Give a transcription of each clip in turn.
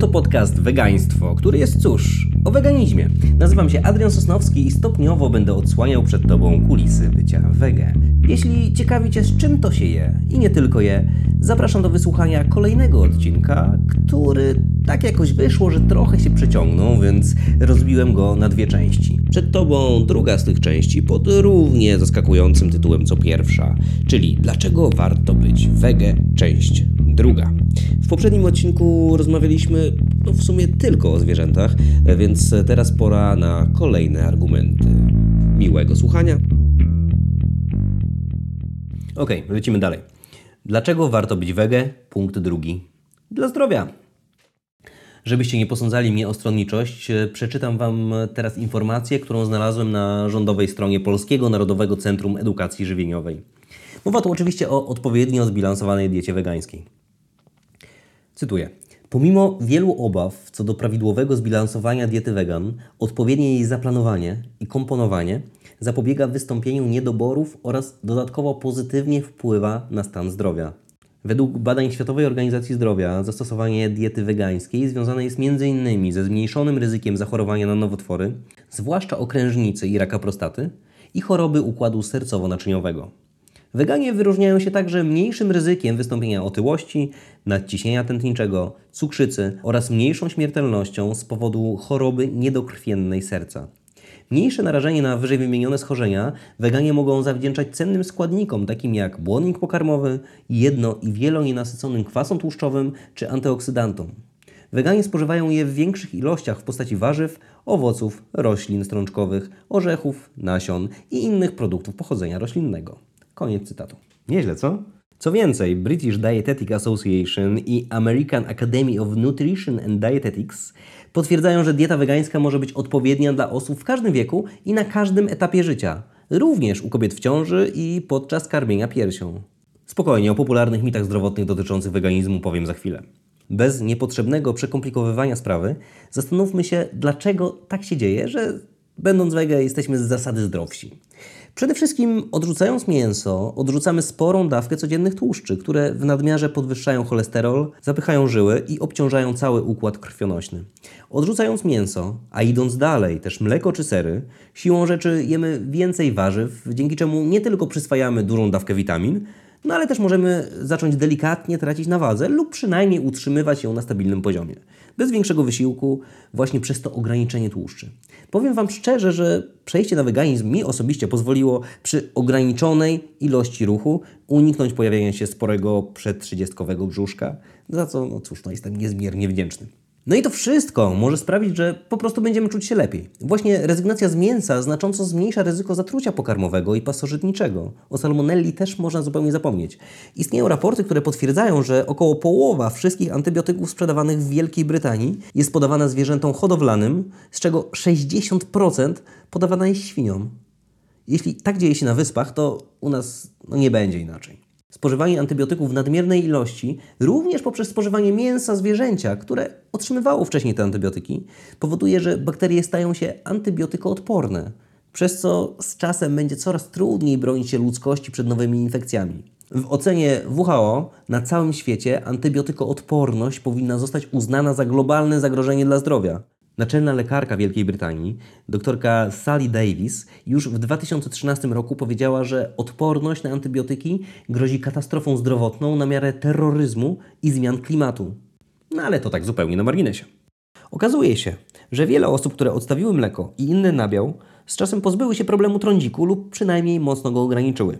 Oto podcast Wegaństwo, który jest cóż, o weganizmie. Nazywam się Adrian Sosnowski i stopniowo będę odsłaniał przed Tobą kulisy bycia wege. Jeśli ciekawi Cię z czym to się je i nie tylko je, zapraszam do wysłuchania kolejnego odcinka, który tak jakoś wyszło, że trochę się przeciągnął, więc rozbiłem go na dwie części. Przed Tobą druga z tych części pod równie zaskakującym tytułem co pierwsza, czyli Dlaczego warto być wege, część druga. W poprzednim odcinku rozmawialiśmy no, w sumie tylko o zwierzętach, więc teraz pora na kolejne argumenty. Miłego słuchania. Ok, lecimy dalej. Dlaczego warto być wege? Punkt drugi. Dla zdrowia. Żebyście nie posądzali mnie o stronniczość, przeczytam Wam teraz informację, którą znalazłem na rządowej stronie Polskiego Narodowego Centrum Edukacji Żywieniowej. Mowa tu oczywiście o odpowiednio zbilansowanej diecie wegańskiej. Cytuję. Pomimo wielu obaw co do prawidłowego zbilansowania diety wegan, odpowiednie jej zaplanowanie i komponowanie zapobiega wystąpieniu niedoborów oraz dodatkowo pozytywnie wpływa na stan zdrowia. Według badań Światowej Organizacji Zdrowia zastosowanie diety wegańskiej związane jest m.in. ze zmniejszonym ryzykiem zachorowania na nowotwory, zwłaszcza okrężnicy i raka prostaty i choroby układu sercowo-naczyniowego. Weganie wyróżniają się także mniejszym ryzykiem wystąpienia otyłości, nadciśnienia tętniczego, cukrzycy oraz mniejszą śmiertelnością z powodu choroby niedokrwiennej serca. Mniejsze narażenie na wyżej wymienione schorzenia weganie mogą zawdzięczać cennym składnikom takim jak błonnik pokarmowy, jedno- i wielonienasyconym kwasom tłuszczowym czy antyoksydantom. Weganie spożywają je w większych ilościach w postaci warzyw, owoców, roślin strączkowych, orzechów, nasion i innych produktów pochodzenia roślinnego. Koniec cytatu. Nieźle, co? Co więcej, British Dietetic Association i American Academy of Nutrition and Dietetics potwierdzają, że dieta wegańska może być odpowiednia dla osób w każdym wieku i na każdym etapie życia, również u kobiet w ciąży i podczas karmienia piersią. Spokojnie, o popularnych mitach zdrowotnych dotyczących weganizmu powiem za chwilę. Bez niepotrzebnego przekomplikowywania sprawy, zastanówmy się, dlaczego tak się dzieje, że będąc wege jesteśmy z zasady zdrowsi. Przede wszystkim odrzucając mięso, odrzucamy sporą dawkę codziennych tłuszczy, które w nadmiarze podwyższają cholesterol, zapychają żyły i obciążają cały układ krwionośny. Odrzucając mięso, a idąc dalej, też mleko czy sery, siłą rzeczy jemy więcej warzyw, dzięki czemu nie tylko przyswajamy dużą dawkę witamin, no ale też możemy zacząć delikatnie tracić na wadze lub przynajmniej utrzymywać ją na stabilnym poziomie. Bez większego wysiłku, właśnie przez to ograniczenie tłuszczy. Powiem Wam szczerze, że przejście na weganizm mi osobiście pozwoliło przy ograniczonej ilości ruchu uniknąć pojawienia się sporego przedtrzydziestkowego brzuszka, za co, no cóż, no jestem niezmiernie wdzięczny. No i to wszystko może sprawić, że po prostu będziemy czuć się lepiej. Właśnie rezygnacja z mięsa znacząco zmniejsza ryzyko zatrucia pokarmowego i pasożytniczego. O salmonelli też można zupełnie zapomnieć. Istnieją raporty, które potwierdzają, że około połowa wszystkich antybiotyków sprzedawanych w Wielkiej Brytanii jest podawana zwierzętom hodowlanym, z czego 60% podawana jest świniom. Jeśli tak dzieje się na wyspach, to u nas no, nie będzie inaczej. Spożywanie antybiotyków w nadmiernej ilości, również poprzez spożywanie mięsa zwierzęcia, które otrzymywało wcześniej te antybiotyki, powoduje, że bakterie stają się antybiotykoodporne, przez co z czasem będzie coraz trudniej bronić się ludzkości przed nowymi infekcjami. W ocenie WHO na całym świecie antybiotykoodporność powinna zostać uznana za globalne zagrożenie dla zdrowia. Naczelna lekarka Wielkiej Brytanii, doktorka Sally Davis, już w 2013 roku powiedziała, że odporność na antybiotyki grozi katastrofą zdrowotną na miarę terroryzmu i zmian klimatu. No ale to tak zupełnie na marginesie. Okazuje się, że wiele osób, które odstawiły mleko i inny nabiał, z czasem pozbyły się problemu trądziku lub przynajmniej mocno go ograniczyły.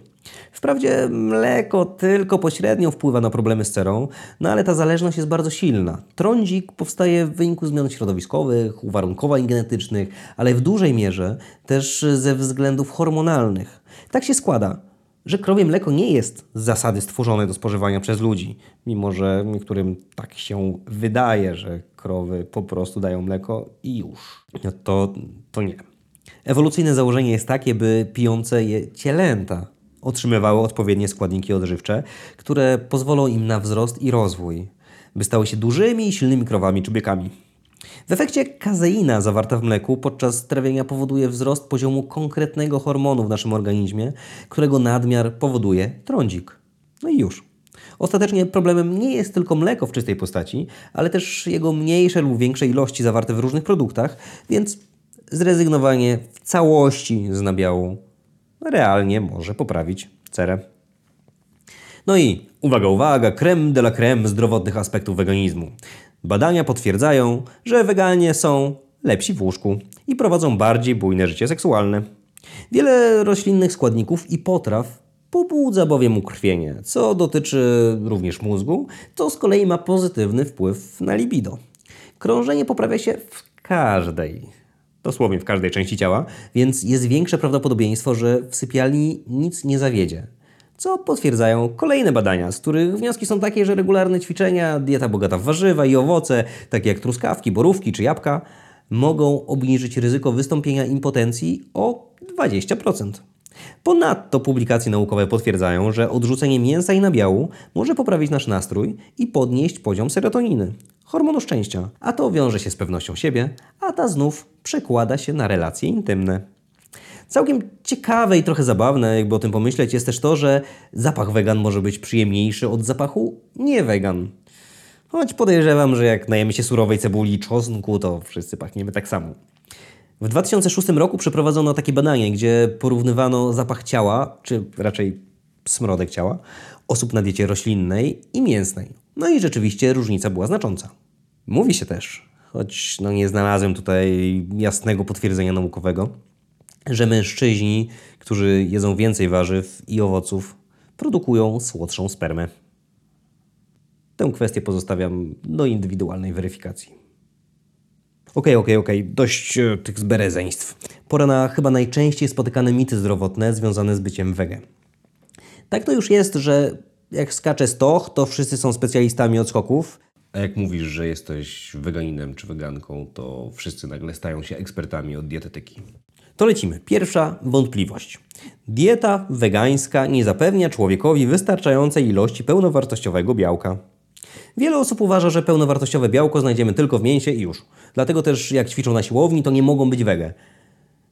Wprawdzie mleko tylko pośrednio wpływa na problemy z cerą, no ale ta zależność jest bardzo silna. Trądzik powstaje w wyniku zmian środowiskowych, uwarunkowań genetycznych, ale w dużej mierze też ze względów hormonalnych. Tak się składa, że krowie mleko nie jest z zasady stworzone do spożywania przez ludzi, mimo że niektórym tak się wydaje, że krowy po prostu dają mleko i już. No to, to nie. Ewolucyjne założenie jest takie, by pijące je cielęta otrzymywały odpowiednie składniki odżywcze, które pozwolą im na wzrost i rozwój, by stały się dużymi i silnymi krowami czy bykami. W efekcie kazeina zawarta w mleku podczas trawienia powoduje wzrost poziomu konkretnego hormonu w naszym organizmie, którego nadmiar powoduje trądzik. No i już. Ostatecznie problemem nie jest tylko mleko w czystej postaci, ale też jego mniejsze lub większe ilości zawarte w różnych produktach, więc zrezygnowanie w całości z nabiału realnie może poprawić cerę. No i uwaga, uwaga, creme de la creme zdrowotnych aspektów weganizmu. Badania potwierdzają, że weganie są lepsi w łóżku i prowadzą bardziej bujne życie seksualne. Wiele roślinnych składników i potraw pobudza bowiem ukrwienie, co dotyczy również mózgu, co z kolei ma pozytywny wpływ na libido. Krążenie poprawia się w każdej, dosłownie w każdej części ciała, więc jest większe prawdopodobieństwo, że w sypialni nic nie zawiedzie. Co potwierdzają kolejne badania, z których wnioski są takie, że regularne ćwiczenia, dieta bogata w warzywa i owoce, takie jak truskawki, borówki czy jabłka, mogą obniżyć ryzyko wystąpienia impotencji o 20%. Ponadto publikacje naukowe potwierdzają, że odrzucenie mięsa i nabiału może poprawić nasz nastrój i podnieść poziom serotoniny, hormonu szczęścia, a to wiąże się z pewnością siebie, a ta znów przekłada się na relacje intymne. Całkiem ciekawe i trochę zabawne, jakby o tym pomyśleć, jest też to, że zapach wegan może być przyjemniejszy od zapachu nie wegan. Choć podejrzewam, że jak najemy się surowej cebuli i czosnku, to wszyscy pachniemy tak samo. W 2006 roku przeprowadzono takie badanie, gdzie porównywano zapach ciała, czy raczej smrodek ciała, osób na diecie roślinnej i mięsnej. No i rzeczywiście różnica była znacząca. Mówi się też, choć no nie znalazłem tutaj jasnego potwierdzenia naukowego, że mężczyźni, którzy jedzą więcej warzyw i owoców, produkują słodszą spermę. Tę kwestię pozostawiam do indywidualnej weryfikacji. Okej, okej, okej, dość e, tych zberezeństw. Pora na chyba najczęściej spotykane mity zdrowotne związane z byciem wege. Tak to już jest, że jak skacze stoch, to wszyscy są specjalistami od skoków. A jak mówisz, że jesteś weganinem czy weganką, to wszyscy nagle stają się ekspertami od dietetyki. To lecimy. Pierwsza wątpliwość. Dieta wegańska nie zapewnia człowiekowi wystarczającej ilości pełnowartościowego białka. Wiele osób uważa, że pełnowartościowe białko znajdziemy tylko w mięsie i już. Dlatego też jak ćwiczą na siłowni, to nie mogą być wege.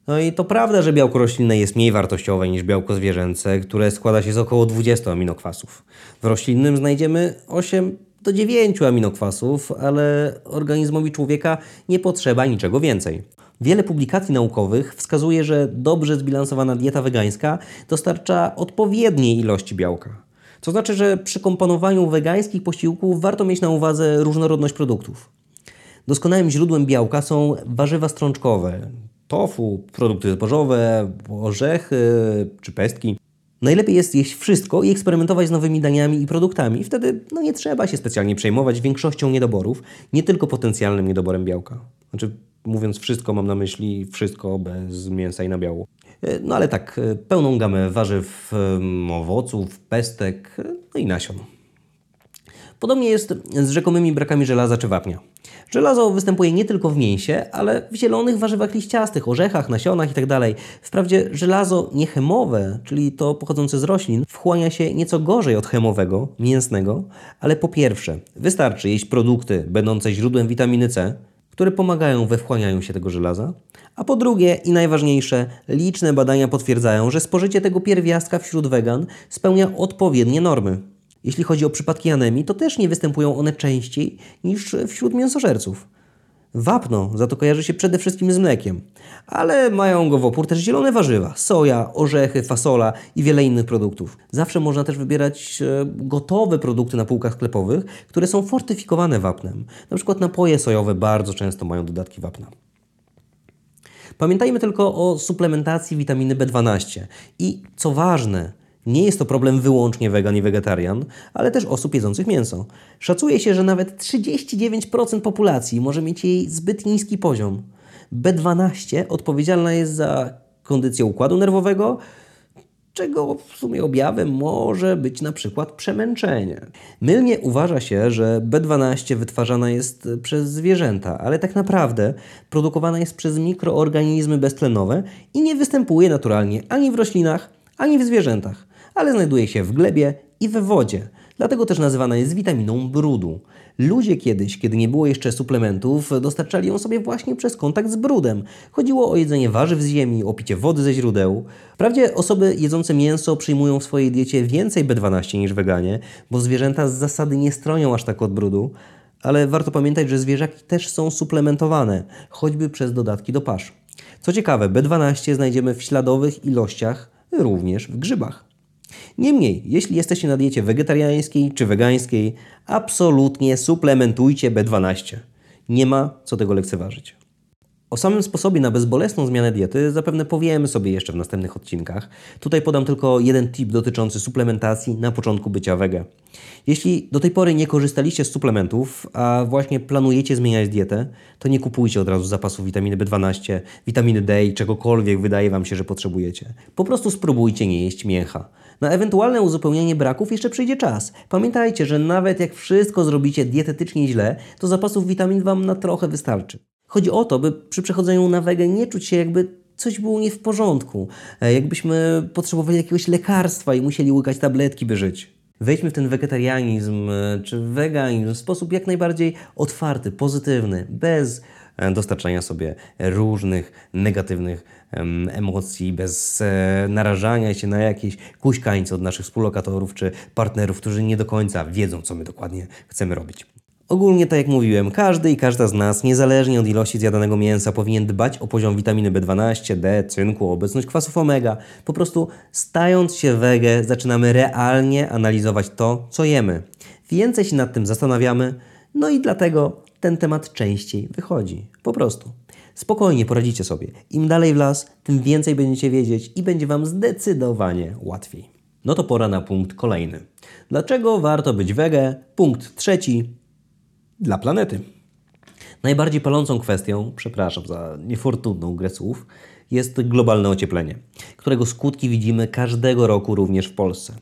No i to prawda, że białko roślinne jest mniej wartościowe niż białko zwierzęce, które składa się z około 20 aminokwasów. W roślinnym znajdziemy 8 do 9 aminokwasów, ale organizmowi człowieka nie potrzeba niczego więcej. Wiele publikacji naukowych wskazuje, że dobrze zbilansowana dieta wegańska dostarcza odpowiedniej ilości białka. To znaczy, że przy komponowaniu wegańskich posiłków warto mieć na uwadze różnorodność produktów. Doskonałym źródłem białka są warzywa strączkowe, tofu, produkty zbożowe, orzechy czy pestki. Najlepiej jest jeść wszystko i eksperymentować z nowymi daniami i produktami. Wtedy no, nie trzeba się specjalnie przejmować większością niedoborów, nie tylko potencjalnym niedoborem białka. Znaczy, mówiąc wszystko, mam na myśli wszystko bez mięsa i nabiału. E, No ale tak, e, pełną gamę warzyw, em, owoców, pestek, e, no i nasion. Podobnie jest z rzekomymi brakami żelaza czy wapnia. Żelazo występuje nie tylko w mięsie, ale w zielonych warzywach liściastych, orzechach, nasionach itd. Wprawdzie żelazo niechemowe, czyli to pochodzące z roślin, wchłania się nieco gorzej od chemowego, mięsnego, ale po pierwsze, wystarczy jeść produkty będące źródłem witaminy C, które pomagają we wchłanianiu się tego żelaza, a po drugie i najważniejsze, liczne badania potwierdzają, że spożycie tego pierwiastka wśród wegan spełnia odpowiednie normy. Jeśli chodzi o przypadki anemii, to też nie występują one częściej niż wśród mięsożerców. Wapno za to kojarzy się przede wszystkim z mlekiem, ale mają go w opór też zielone warzywa, soja, orzechy, fasola i wiele innych produktów. Zawsze można też wybierać e, gotowe produkty na półkach sklepowych, które są fortyfikowane wapnem. Na przykład napoje sojowe bardzo często mają dodatki wapna. Pamiętajmy tylko o suplementacji witaminy B12 i co ważne, nie jest to problem wyłącznie wegan i wegetarian, ale też osób jedzących mięso. Szacuje się, że nawet 39% populacji może mieć jej zbyt niski poziom. B12 odpowiedzialna jest za kondycję układu nerwowego, czego w sumie objawem może być na przykład przemęczenie. Mylnie uważa się, że B12 wytwarzana jest przez zwierzęta, ale tak naprawdę produkowana jest przez mikroorganizmy beztlenowe i nie występuje naturalnie ani w roślinach, ani w zwierzętach, ale znajduje się w glebie i we wodzie. Dlatego też nazywana jest witaminą brudu. Ludzie kiedyś, kiedy nie było jeszcze suplementów, dostarczali ją sobie właśnie przez kontakt z brudem. Chodziło o jedzenie warzyw z ziemi, o picie wody ze źródeł. Wprawdzie osoby jedzące mięso przyjmują w swojej diecie więcej B12 niż weganie, bo zwierzęta z zasady nie stronią aż tak od brudu, ale warto pamiętać, że zwierzaki też są suplementowane, choćby przez dodatki do pasz. Co ciekawe, B12 znajdziemy w śladowych ilościach również w grzybach. Niemniej, jeśli jesteście na diecie wegetariańskiej czy wegańskiej, absolutnie suplementujcie B12. Nie ma co tego lekceważyć. O samym sposobie na bezbolesną zmianę diety zapewne powiemy sobie jeszcze w następnych odcinkach. Tutaj podam tylko jeden tip dotyczący suplementacji na początku bycia wege. Jeśli do tej pory nie korzystaliście z suplementów, a właśnie planujecie zmieniać dietę, to nie kupujcie od razu zapasów witaminy B12, witaminy D i czegokolwiek wydaje Wam się, że potrzebujecie. Po prostu spróbujcie nie jeść mięcha. Na ewentualne uzupełnienie braków jeszcze przyjdzie czas. Pamiętajcie, że nawet jak wszystko zrobicie dietetycznie źle, to zapasów witamin Wam na trochę wystarczy. Chodzi o to, by przy przechodzeniu na wegę nie czuć się jakby coś było nie w porządku, e, jakbyśmy potrzebowali jakiegoś lekarstwa i musieli łykać tabletki, by żyć. Wejdźmy w ten wegetarianizm e, czy weganizm w sposób jak najbardziej otwarty, pozytywny, bez e, dostarczania sobie różnych negatywnych em, emocji, bez narażania się na jakieś kuśkańce od naszych współlokatorów czy partnerów, którzy nie do końca wiedzą, co my dokładnie chcemy robić. Ogólnie, tak jak mówiłem, każdy i każda z nas, niezależnie od ilości zjadanego mięsa, powinien dbać o poziom witaminy B12, D, cynku, obecność kwasów omega. Po prostu stając się wege, zaczynamy realnie analizować to, co jemy. Więcej się nad tym zastanawiamy, no i dlatego ten temat częściej wychodzi. Po prostu. Spokojnie poradzicie sobie. Im dalej w las, tym więcej będziecie wiedzieć i będzie Wam zdecydowanie łatwiej. No to pora na punkt kolejny. Dlaczego warto być wege? Punkt trzeci dla planety. Najbardziej palącą kwestią, przepraszam za niefortunną grę słów, jest globalne ocieplenie, którego skutki widzimy każdego roku również w Polsce.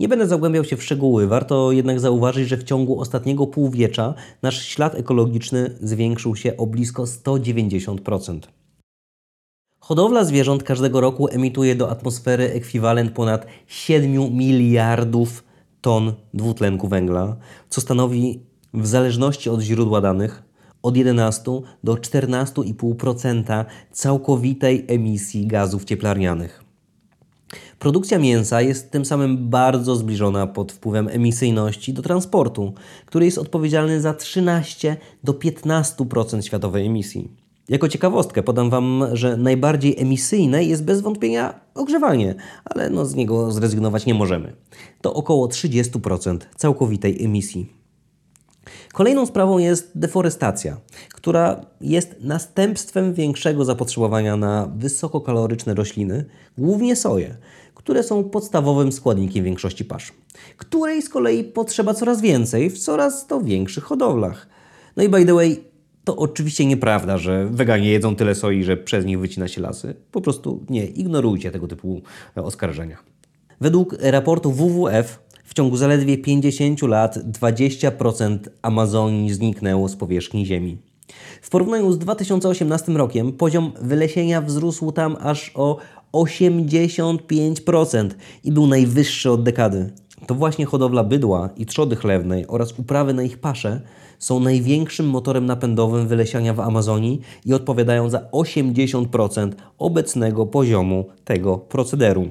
Nie będę zagłębiał się w szczegóły, warto jednak zauważyć, że w ciągu ostatniego półwiecza nasz ślad ekologiczny zwiększył się o blisko 190%. Hodowla zwierząt każdego roku emituje do atmosfery ekwiwalent ponad 7 miliardów ton dwutlenku węgla, co stanowi w zależności od źródła danych od 11 do 14,5% całkowitej emisji gazów cieplarnianych. Produkcja mięsa jest tym samym bardzo zbliżona pod wpływem emisyjności do transportu, który jest odpowiedzialny za 13 do 15% światowej emisji. Jako ciekawostkę podam Wam, że najbardziej emisyjne jest bez wątpienia ogrzewanie, ale no z niego zrezygnować nie możemy. To około 30% całkowitej emisji. Kolejną sprawą jest deforestacja, która jest następstwem większego zapotrzebowania na wysokokaloryczne rośliny, głównie soję, które są podstawowym składnikiem większości pasz, której z kolei potrzeba coraz więcej w coraz to większych hodowlach. No i by the way, to oczywiście nieprawda, że weganie jedzą tyle soi, że przez nich wycina się lasy. Po prostu nie, ignorujcie tego typu oskarżenia. Według raportu WWF w ciągu zaledwie 50 lat 20% Amazonii zniknęło z powierzchni Ziemi. W porównaniu z 2018 rokiem poziom wylesienia wzrósł tam aż o 85% i był najwyższy od dekady. To właśnie hodowla bydła i trzody chlewnej oraz uprawy na ich pasze są największym motorem napędowym wylesiania w Amazonii i odpowiadają za 80% obecnego poziomu tego procederu.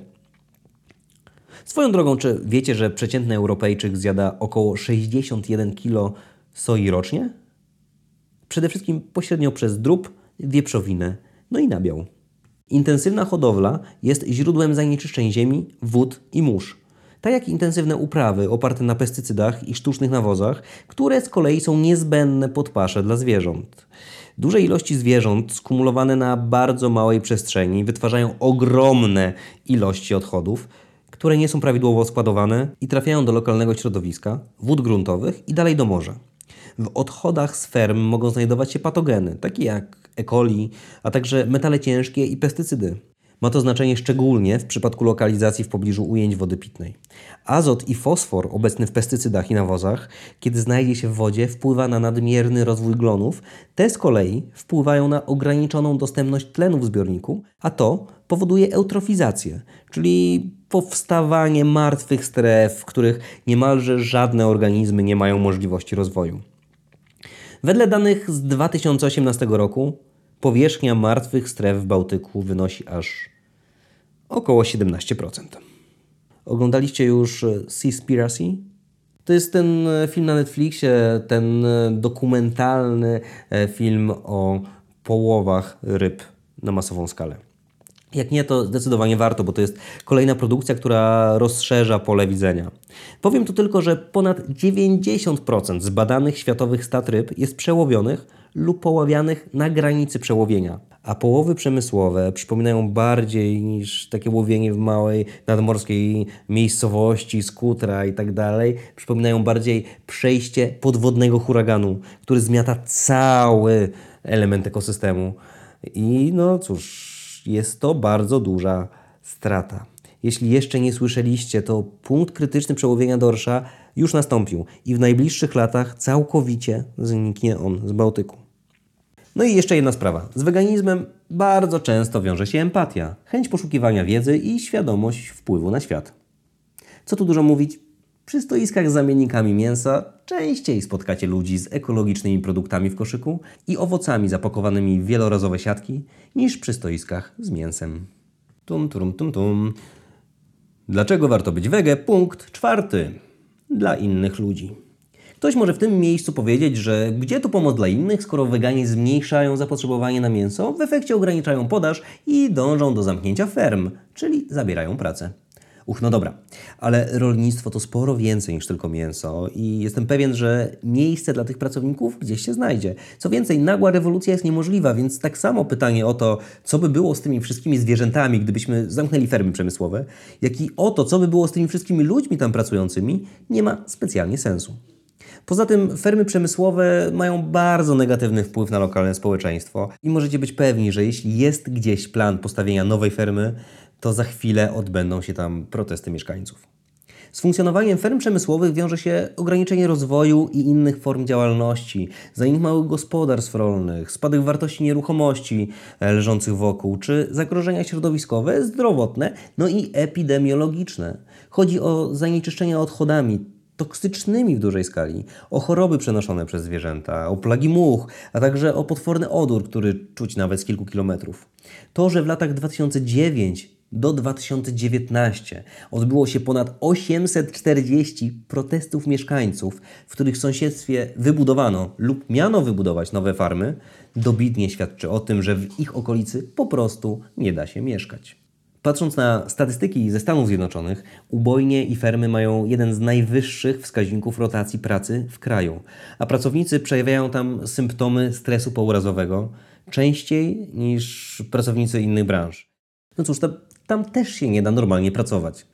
Swoją drogą, czy wiecie, że przeciętny Europejczyk zjada około 61 kg soi rocznie? Przede wszystkim pośrednio przez drób, wieprzowinę, no i nabiał. Intensywna hodowla jest źródłem zanieczyszczeń ziemi, wód i mórz. Tak jak intensywne uprawy oparte na pestycydach i sztucznych nawozach, które z kolei są niezbędne pod pasze dla zwierząt. Duże ilości zwierząt skumulowane na bardzo małej przestrzeni wytwarzają ogromne ilości odchodów, które nie są prawidłowo składowane i trafiają do lokalnego środowiska, wód gruntowych i dalej do morza. W odchodach z ferm mogą znajdować się patogeny, takie jak E. coli, a także metale ciężkie i pestycydy. Ma to znaczenie szczególnie w przypadku lokalizacji w pobliżu ujęć wody pitnej. Azot i fosfor obecny w pestycydach i nawozach, kiedy znajdzie się w wodzie, wpływa na nadmierny rozwój glonów. Te z kolei wpływają na ograniczoną dostępność tlenu w zbiorniku, a to powoduje eutrofizację, czyli powstawanie martwych stref, w których niemalże żadne organizmy nie mają możliwości rozwoju. Wedle danych z 2018 roku powierzchnia martwych stref w Bałtyku wynosi aż około 17%. Oglądaliście już e, Seaspiracy? To jest ten e, film na Netflixie, ten e, dokumentalny film o połowach ryb na masową skalę. Jak nie, to zdecydowanie warto, bo to jest kolejna produkcja, która rozszerza pole widzenia. Powiem tu tylko, że ponad 90% zbadanych światowych stad ryb jest przełowionych lub poławianych na granicy przełowienia. A połowy przemysłowe przypominają bardziej niż takie łowienie w małej nadmorskiej miejscowości, skutra i tak dalej. Przypominają bardziej przejście podwodnego huraganu, który zmiata cały element ekosystemu. I no cóż, jest to bardzo duża strata. Jeśli jeszcze nie słyszeliście, to punkt krytyczny przełowienia dorsza już nastąpił i w najbliższych latach całkowicie zniknie on z Bałtyku. No i jeszcze jedna sprawa. Z weganizmem bardzo często wiąże się empatia, chęć poszukiwania wiedzy i świadomość wpływu na świat. Co tu dużo mówić? Przy stoiskach z zamiennikami mięsa częściej spotkacie ludzi z ekologicznymi produktami w koszyku i owocami zapakowanymi w wielorazowe siatki niż przy stoiskach z mięsem. Tum, tum, tum, tum. Dlaczego warto być wege? Punkt czwarty. Dla innych ludzi. Ktoś może w tym miejscu powiedzieć, że gdzie tu pomoc dla innych, skoro weganie zmniejszają zapotrzebowanie na mięso, w efekcie ograniczają podaż i dążą do zamknięcia ferm, czyli zabierają pracę. Uch, no dobra, ale rolnictwo to sporo więcej niż tylko mięso i jestem pewien, że miejsce dla tych pracowników gdzieś się znajdzie. Co więcej, nagła rewolucja jest niemożliwa, więc tak samo pytanie o to, co by było z tymi wszystkimi zwierzętami, gdybyśmy zamknęli fermy przemysłowe, jak i o to, co by było z tymi wszystkimi ludźmi tam pracującymi, nie ma specjalnie sensu. Poza tym fermy przemysłowe mają bardzo negatywny wpływ na lokalne społeczeństwo i możecie być pewni, że jeśli jest gdzieś plan postawienia nowej fermy, to za chwilę odbędą się tam protesty mieszkańców. Z funkcjonowaniem ferm przemysłowych wiąże się ograniczenie rozwoju i innych form działalności, zanik małych gospodarstw rolnych, spadek wartości nieruchomości e, leżących wokół, czy zagrożenia środowiskowe, zdrowotne, no i epidemiologiczne. Chodzi o zanieczyszczenia odchodami, toksycznymi w dużej skali, o choroby przenoszone przez zwierzęta, o plagi much, a także o potworny odór, który czuć nawet z kilku kilometrów. To, że w latach 2009 do 2019 odbyło się ponad 840 protestów mieszkańców, w których sąsiedztwie wybudowano lub miano wybudować nowe farmy, dobitnie świadczy o tym, że w ich okolicy po prostu nie da się mieszkać. Patrząc na statystyki ze Stanów Zjednoczonych, ubojnie i fermy mają jeden z najwyższych wskaźników rotacji pracy w kraju, a pracownicy przejawiają tam symptomy stresu pourazowego częściej niż pracownicy innych branż. No cóż, tam, tam też się nie da normalnie pracować.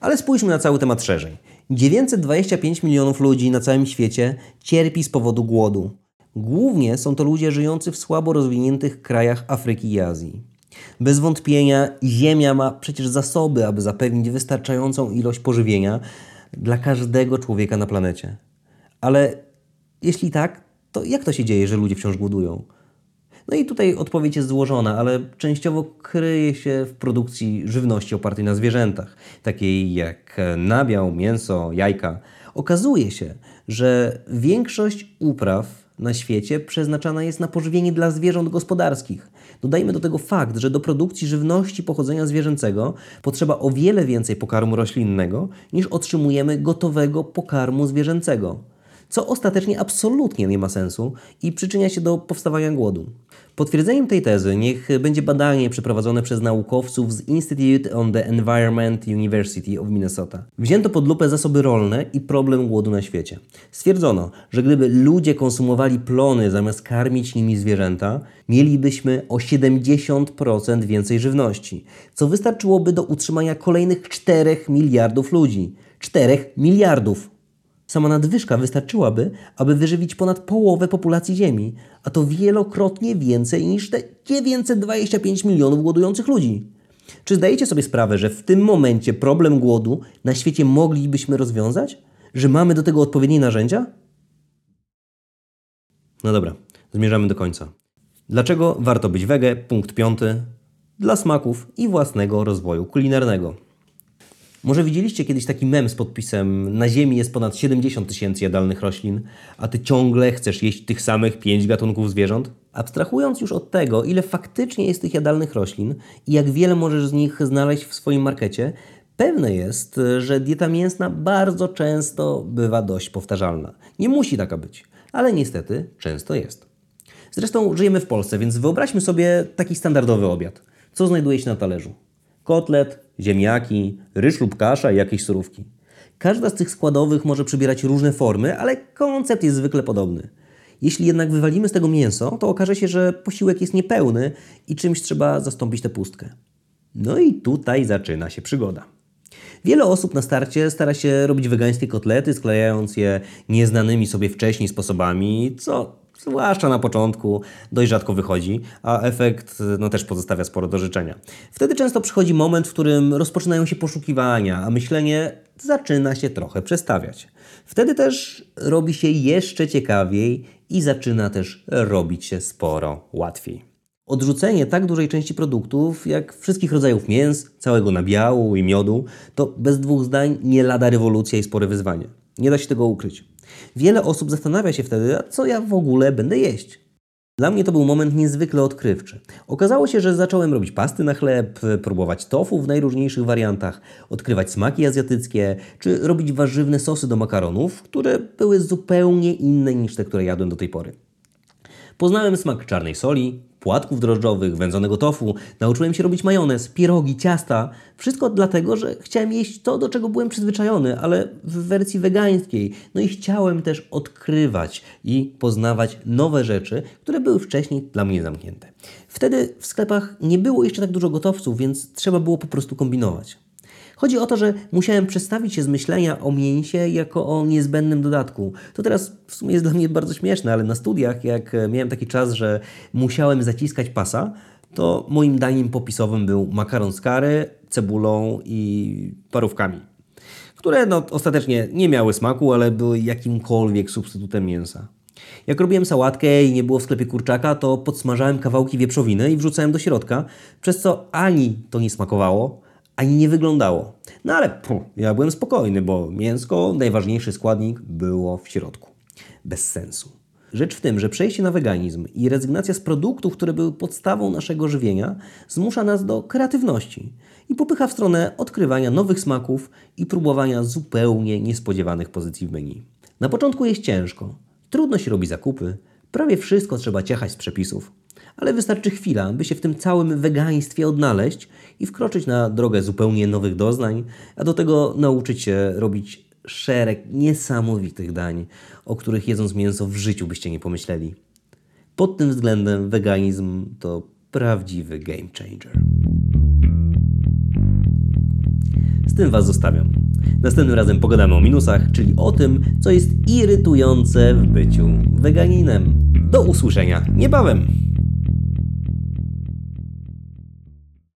Ale spójrzmy na cały temat szerzej. 925 milionów ludzi na całym świecie cierpi z powodu głodu. Głównie są to ludzie żyjący w słabo rozwiniętych krajach Afryki i Azji. Bez wątpienia Ziemia ma przecież zasoby, aby zapewnić wystarczającą ilość pożywienia dla każdego człowieka na planecie. Ale jeśli tak, to jak to się dzieje, że ludzie wciąż głodują? No i tutaj odpowiedź jest złożona, ale częściowo kryje się w produkcji żywności opartej na zwierzętach, takiej jak nabiał, mięso, jajka. Okazuje się, że większość upraw na świecie przeznaczana jest na pożywienie dla zwierząt gospodarskich. Dodajmy do tego fakt, że do produkcji żywności pochodzenia zwierzęcego potrzeba o wiele więcej pokarmu roślinnego niż otrzymujemy gotowego pokarmu zwierzęcego, co ostatecznie absolutnie nie ma sensu i przyczynia się do powstawania głodu. Potwierdzeniem tej tezy niech będzie badanie przeprowadzone przez naukowców z Institute on the Environment University of Minnesota. Wzięto pod lupę zasoby rolne i problem głodu na świecie. Stwierdzono, że gdyby ludzie konsumowali plony zamiast karmić nimi zwierzęta, mielibyśmy o 70% więcej żywności, co wystarczyłoby do utrzymania kolejnych 4 miliardów ludzi. 4 miliardów! Sama nadwyżka wystarczyłaby, aby wyżywić ponad połowę populacji Ziemi, a to wielokrotnie więcej niż te 925 milionów głodujących ludzi. Czy zdajecie sobie sprawę, że w tym momencie problem głodu na świecie moglibyśmy rozwiązać? Że mamy do tego odpowiednie narzędzia? No dobra, zmierzamy do końca. Dlaczego warto być wege? Punkt piąty. Dla smaków i własnego rozwoju kulinarnego. Może widzieliście kiedyś taki mem z podpisem Na Ziemi jest ponad 70 tysięcy jadalnych roślin, a ty ciągle chcesz jeść tych samych pięć gatunków zwierząt? Abstrahując już od tego, ile faktycznie jest tych jadalnych roślin i jak wiele możesz z nich znaleźć w swoim markecie, pewne jest, że dieta mięsna bardzo często bywa dość powtarzalna. Nie musi taka być, ale niestety często jest. Zresztą żyjemy w Polsce, więc wyobraźmy sobie taki standardowy obiad. Co znajduje się na talerzu? Kotlet, ziemniaki, ryż lub kasza i jakieś surówki. Każda z tych składowych może przybierać różne formy, ale koncept jest zwykle podobny. Jeśli jednak wywalimy z tego mięso, to okaże się, że posiłek jest niepełny i czymś trzeba zastąpić tę pustkę. No i tutaj zaczyna się przygoda. Wiele osób na starcie stara się robić wegańskie kotlety, sklejając je nieznanymi sobie wcześniej sposobami, co zwłaszcza na początku dość rzadko wychodzi, a efekt no, też pozostawia sporo do życzenia. Wtedy często przychodzi moment, w którym rozpoczynają się poszukiwania, a myślenie zaczyna się trochę przestawiać. Wtedy też robi się jeszcze ciekawiej i zaczyna też robić się sporo łatwiej. Odrzucenie tak dużej części produktów, jak wszystkich rodzajów mięs, całego nabiału i miodu, to bez dwóch zdań nie lada rewolucja i spore wyzwanie. Nie da się tego ukryć. Wiele osób zastanawia się wtedy, a co ja w ogóle będę jeść. Dla mnie to był moment niezwykle odkrywczy. Okazało się, że zacząłem robić pasty na chleb, próbować tofu w najróżniejszych wariantach, odkrywać smaki azjatyckie, czy robić warzywne sosy do makaronów, które były zupełnie inne niż te, które jadłem do tej pory. Poznałem smak czarnej soli, płatków drożdżowych, wędzonego tofu, nauczyłem się robić majonez, pierogi, ciasta. Wszystko dlatego, że chciałem jeść to, do czego byłem przyzwyczajony, ale w wersji wegańskiej. No i chciałem też odkrywać i poznawać nowe rzeczy, które były wcześniej dla mnie zamknięte. Wtedy w sklepach nie było jeszcze tak dużo gotowców, więc trzeba było po prostu kombinować. Chodzi o to, że musiałem przestawić się z myślenia o mięsie jako o niezbędnym dodatku. To teraz w sumie jest dla mnie bardzo śmieszne, ale na studiach, jak miałem taki czas, że musiałem zaciskać pasa, to moim daniem popisowym był makaron z kary, cebulą i parówkami, które no, ostatecznie nie miały smaku, ale były jakimkolwiek substytutem mięsa. Jak robiłem sałatkę i nie było w sklepie kurczaka, to podsmażałem kawałki wieprzowiny i wrzucałem do środka, przez co ani to nie smakowało, ani nie wyglądało. No ale puh, ja byłem spokojny, bo mięsko, najważniejszy składnik, było w środku. Bez sensu. Rzecz w tym, że przejście na weganizm i rezygnacja z produktów, które były podstawą naszego żywienia, zmusza nas do kreatywności i popycha w stronę odkrywania nowych smaków i próbowania zupełnie niespodziewanych pozycji w menu. Na początku jest ciężko, trudno się robi zakupy, prawie wszystko trzeba ciechać z przepisów, ale wystarczy chwila, by się w tym całym wegaństwie odnaleźć i wkroczyć na drogę zupełnie nowych doznań, a do tego nauczyć się robić szereg niesamowitych dań, o których jedząc mięso w życiu byście nie pomyśleli. Pod tym względem weganizm to prawdziwy game changer. Z tym Was zostawiam. Następnym razem pogadamy o minusach, czyli o tym, co jest irytujące w byciu weganinem. Do usłyszenia niebawem!